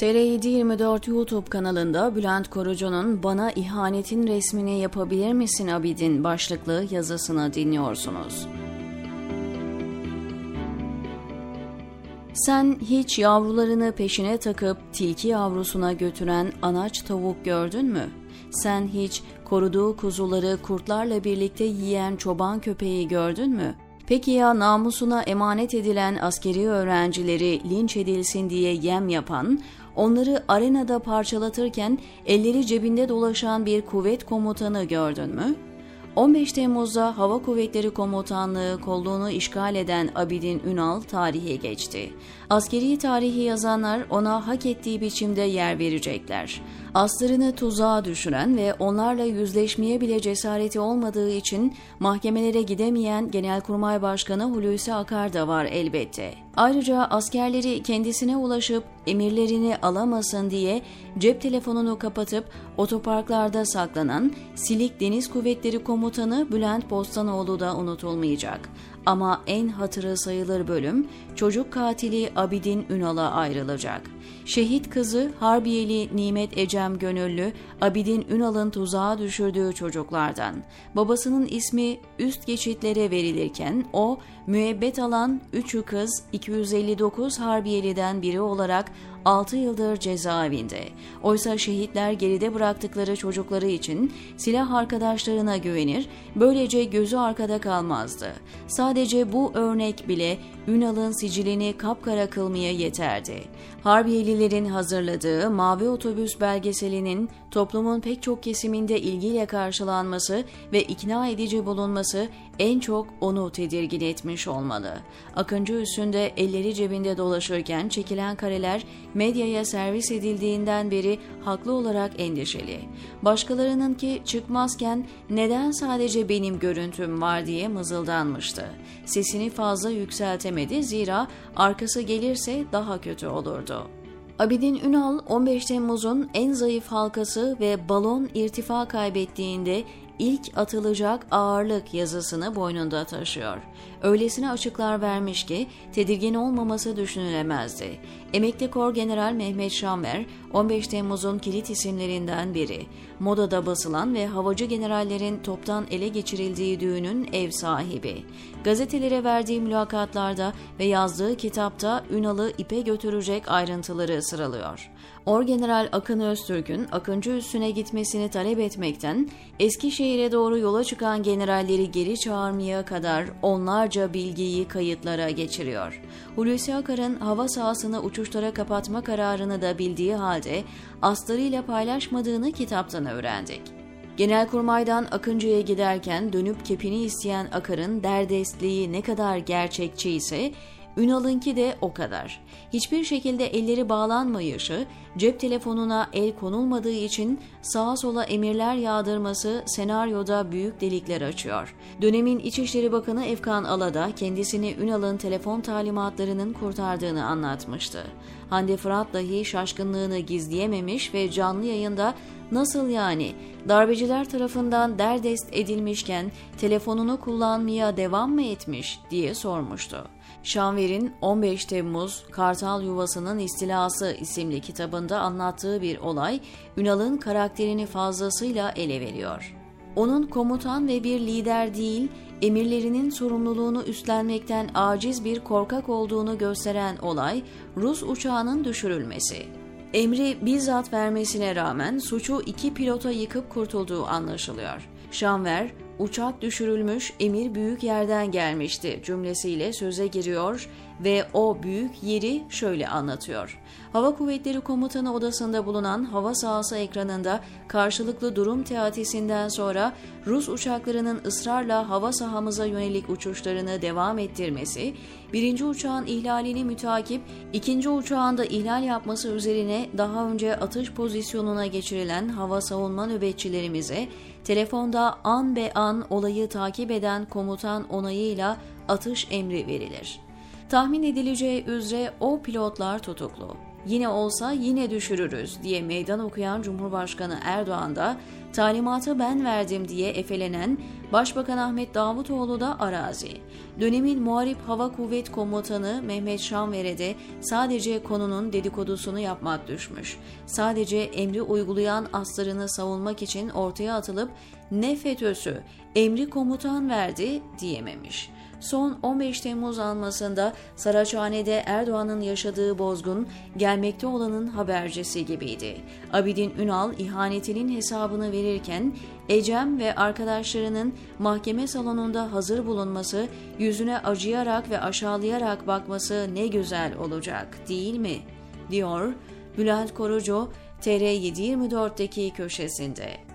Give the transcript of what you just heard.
TR724 YouTube kanalında Bülent Korucu'nun Bana ihanetin resmini yapabilir misin Abidin başlıklı yazısını dinliyorsunuz. Sen hiç yavrularını peşine takıp tilki yavrusuna götüren anaç tavuk gördün mü? Sen hiç koruduğu kuzuları kurtlarla birlikte yiyen çoban köpeği gördün mü? Peki ya namusuna emanet edilen askeri öğrencileri linç edilsin diye yem yapan, onları arenada parçalatırken elleri cebinde dolaşan bir kuvvet komutanı gördün mü? 15 Temmuz'da Hava Kuvvetleri Komutanlığı kolluğunu işgal eden Abidin Ünal tarihe geçti. Askeri tarihi yazanlar ona hak ettiği biçimde yer verecekler. Aslarını tuzağa düşüren ve onlarla yüzleşmeye bile cesareti olmadığı için mahkemelere gidemeyen Genelkurmay Başkanı Hulusi Akar da var elbette. Ayrıca askerleri kendisine ulaşıp emirlerini alamasın diye cep telefonunu kapatıp otoparklarda saklanan Silik Deniz Kuvvetleri Komutanı Bülent Postanoğlu da unutulmayacak. Ama en hatırı sayılır bölüm çocuk katili Abidin Ünal'a ayrılacak. Şehit kızı Harbiyeli Nimet Ecem Gönüllü Abidin Ünal'ın tuzağa düşürdüğü çocuklardan. Babasının ismi üst geçitlere verilirken o müebbet alan 3'ü kız 259 Harbiyeli'den biri olarak 6 yıldır cezaevinde. Oysa şehitler geride bıraktıkları çocukları için silah arkadaşlarına güvenir, böylece gözü arkada kalmazdı. Sadece bu örnek bile Ünal'ın sicilini kapkara kılmaya yeterdi. Harbiyelilerin hazırladığı Mavi Otobüs belgeselinin toplumun pek çok kesiminde ilgiyle karşılanması ve ikna edici bulunması en çok onu tedirgin etmiş olmalı. Akıncı üstünde elleri cebinde dolaşırken çekilen kareler medyaya servis edildiğinden beri haklı olarak endişeli. Başkalarının ki çıkmazken neden sadece benim görüntüm var diye mızıldanmıştı. Sesini fazla yükseltemedi zira arkası gelirse daha kötü olurdu. Abidin Ünal 15 Temmuz'un en zayıf halkası ve balon irtifa kaybettiğinde ilk atılacak ağırlık yazısını boynunda taşıyor. Öylesine açıklar vermiş ki tedirgin olmaması düşünülemezdi. Emekli Kor General Mehmet Şamver 15 Temmuz'un kilit isimlerinden biri. Modada basılan ve havacı generallerin toptan ele geçirildiği düğünün ev sahibi. Gazetelere verdiği mülakatlarda ve yazdığı kitapta Ünal'ı ipe götürecek ayrıntıları sıralıyor. Orgeneral Akın Öztürk'ün Akıncı üstüne gitmesini talep etmekten Eskişehir'e doğru yola çıkan generalleri geri çağırmaya kadar onlarca bilgiyi kayıtlara geçiriyor. Hulusi Akar'ın hava sahasını uçuşlara kapatma kararını da bildiği halde aslarıyla paylaşmadığını kitaptan öğrendik. Genelkurmay'dan Akıncı'ya giderken dönüp kepini isteyen Akar'ın derdestliği ne kadar gerçekçi ise Ünal'ınki de o kadar. Hiçbir şekilde elleri bağlanmayışı, cep telefonuna el konulmadığı için sağa sola emirler yağdırması senaryoda büyük delikler açıyor. Dönemin İçişleri Bakanı Efkan Alada kendisini Ünal'ın telefon talimatlarının kurtardığını anlatmıştı. Hande Fırat dahi şaşkınlığını gizleyememiş ve canlı yayında nasıl yani darbeciler tarafından derdest edilmişken telefonunu kullanmaya devam mı etmiş diye sormuştu. Şanver'in 15 Temmuz Kartal Yuvası'nın İstilası isimli kitabında anlattığı bir olay Ünal'ın karakterini fazlasıyla ele veriyor. Onun komutan ve bir lider değil, emirlerinin sorumluluğunu üstlenmekten aciz bir korkak olduğunu gösteren olay Rus uçağının düşürülmesi. Emri bizzat vermesine rağmen suçu iki pilota yıkıp kurtulduğu anlaşılıyor. Şanver, uçak düşürülmüş emir büyük yerden gelmişti cümlesiyle söze giriyor ve o büyük yeri şöyle anlatıyor. Hava Kuvvetleri Komutanı odasında bulunan hava sahası ekranında karşılıklı durum teatisinden sonra Rus uçaklarının ısrarla hava sahamıza yönelik uçuşlarını devam ettirmesi, birinci uçağın ihlalini mütakip ikinci uçağın da ihlal yapması üzerine daha önce atış pozisyonuna geçirilen hava savunma nöbetçilerimize telefonda an be an olayı takip eden komutan onayıyla atış emri verilir. Tahmin edileceği üzere o pilotlar tutuklu. yine olsa yine düşürürüz diye meydan okuyan Cumhurbaşkanı Erdoğan da talimatı ben verdim diye efelenen Başbakan Ahmet Davutoğlu da arazi. Dönemin Muharip Hava Kuvvet Komutanı Mehmet Şanver'e de sadece konunun dedikodusunu yapmak düşmüş. Sadece emri uygulayan aslarını savunmak için ortaya atılıp ne FETÖ'sü emri komutan verdi diyememiş. Son 15 Temmuz anmasında Saraçhane'de Erdoğan'ın yaşadığı bozgun gelmekte olanın habercisi gibiydi. Abidin Ünal ihanetinin hesabını verirken Ecem ve arkadaşlarının mahkeme salonunda hazır bulunması, yüzüne acıyarak ve aşağılayarak bakması ne güzel olacak değil mi? diyor Bülent Korucu TR724'deki köşesinde.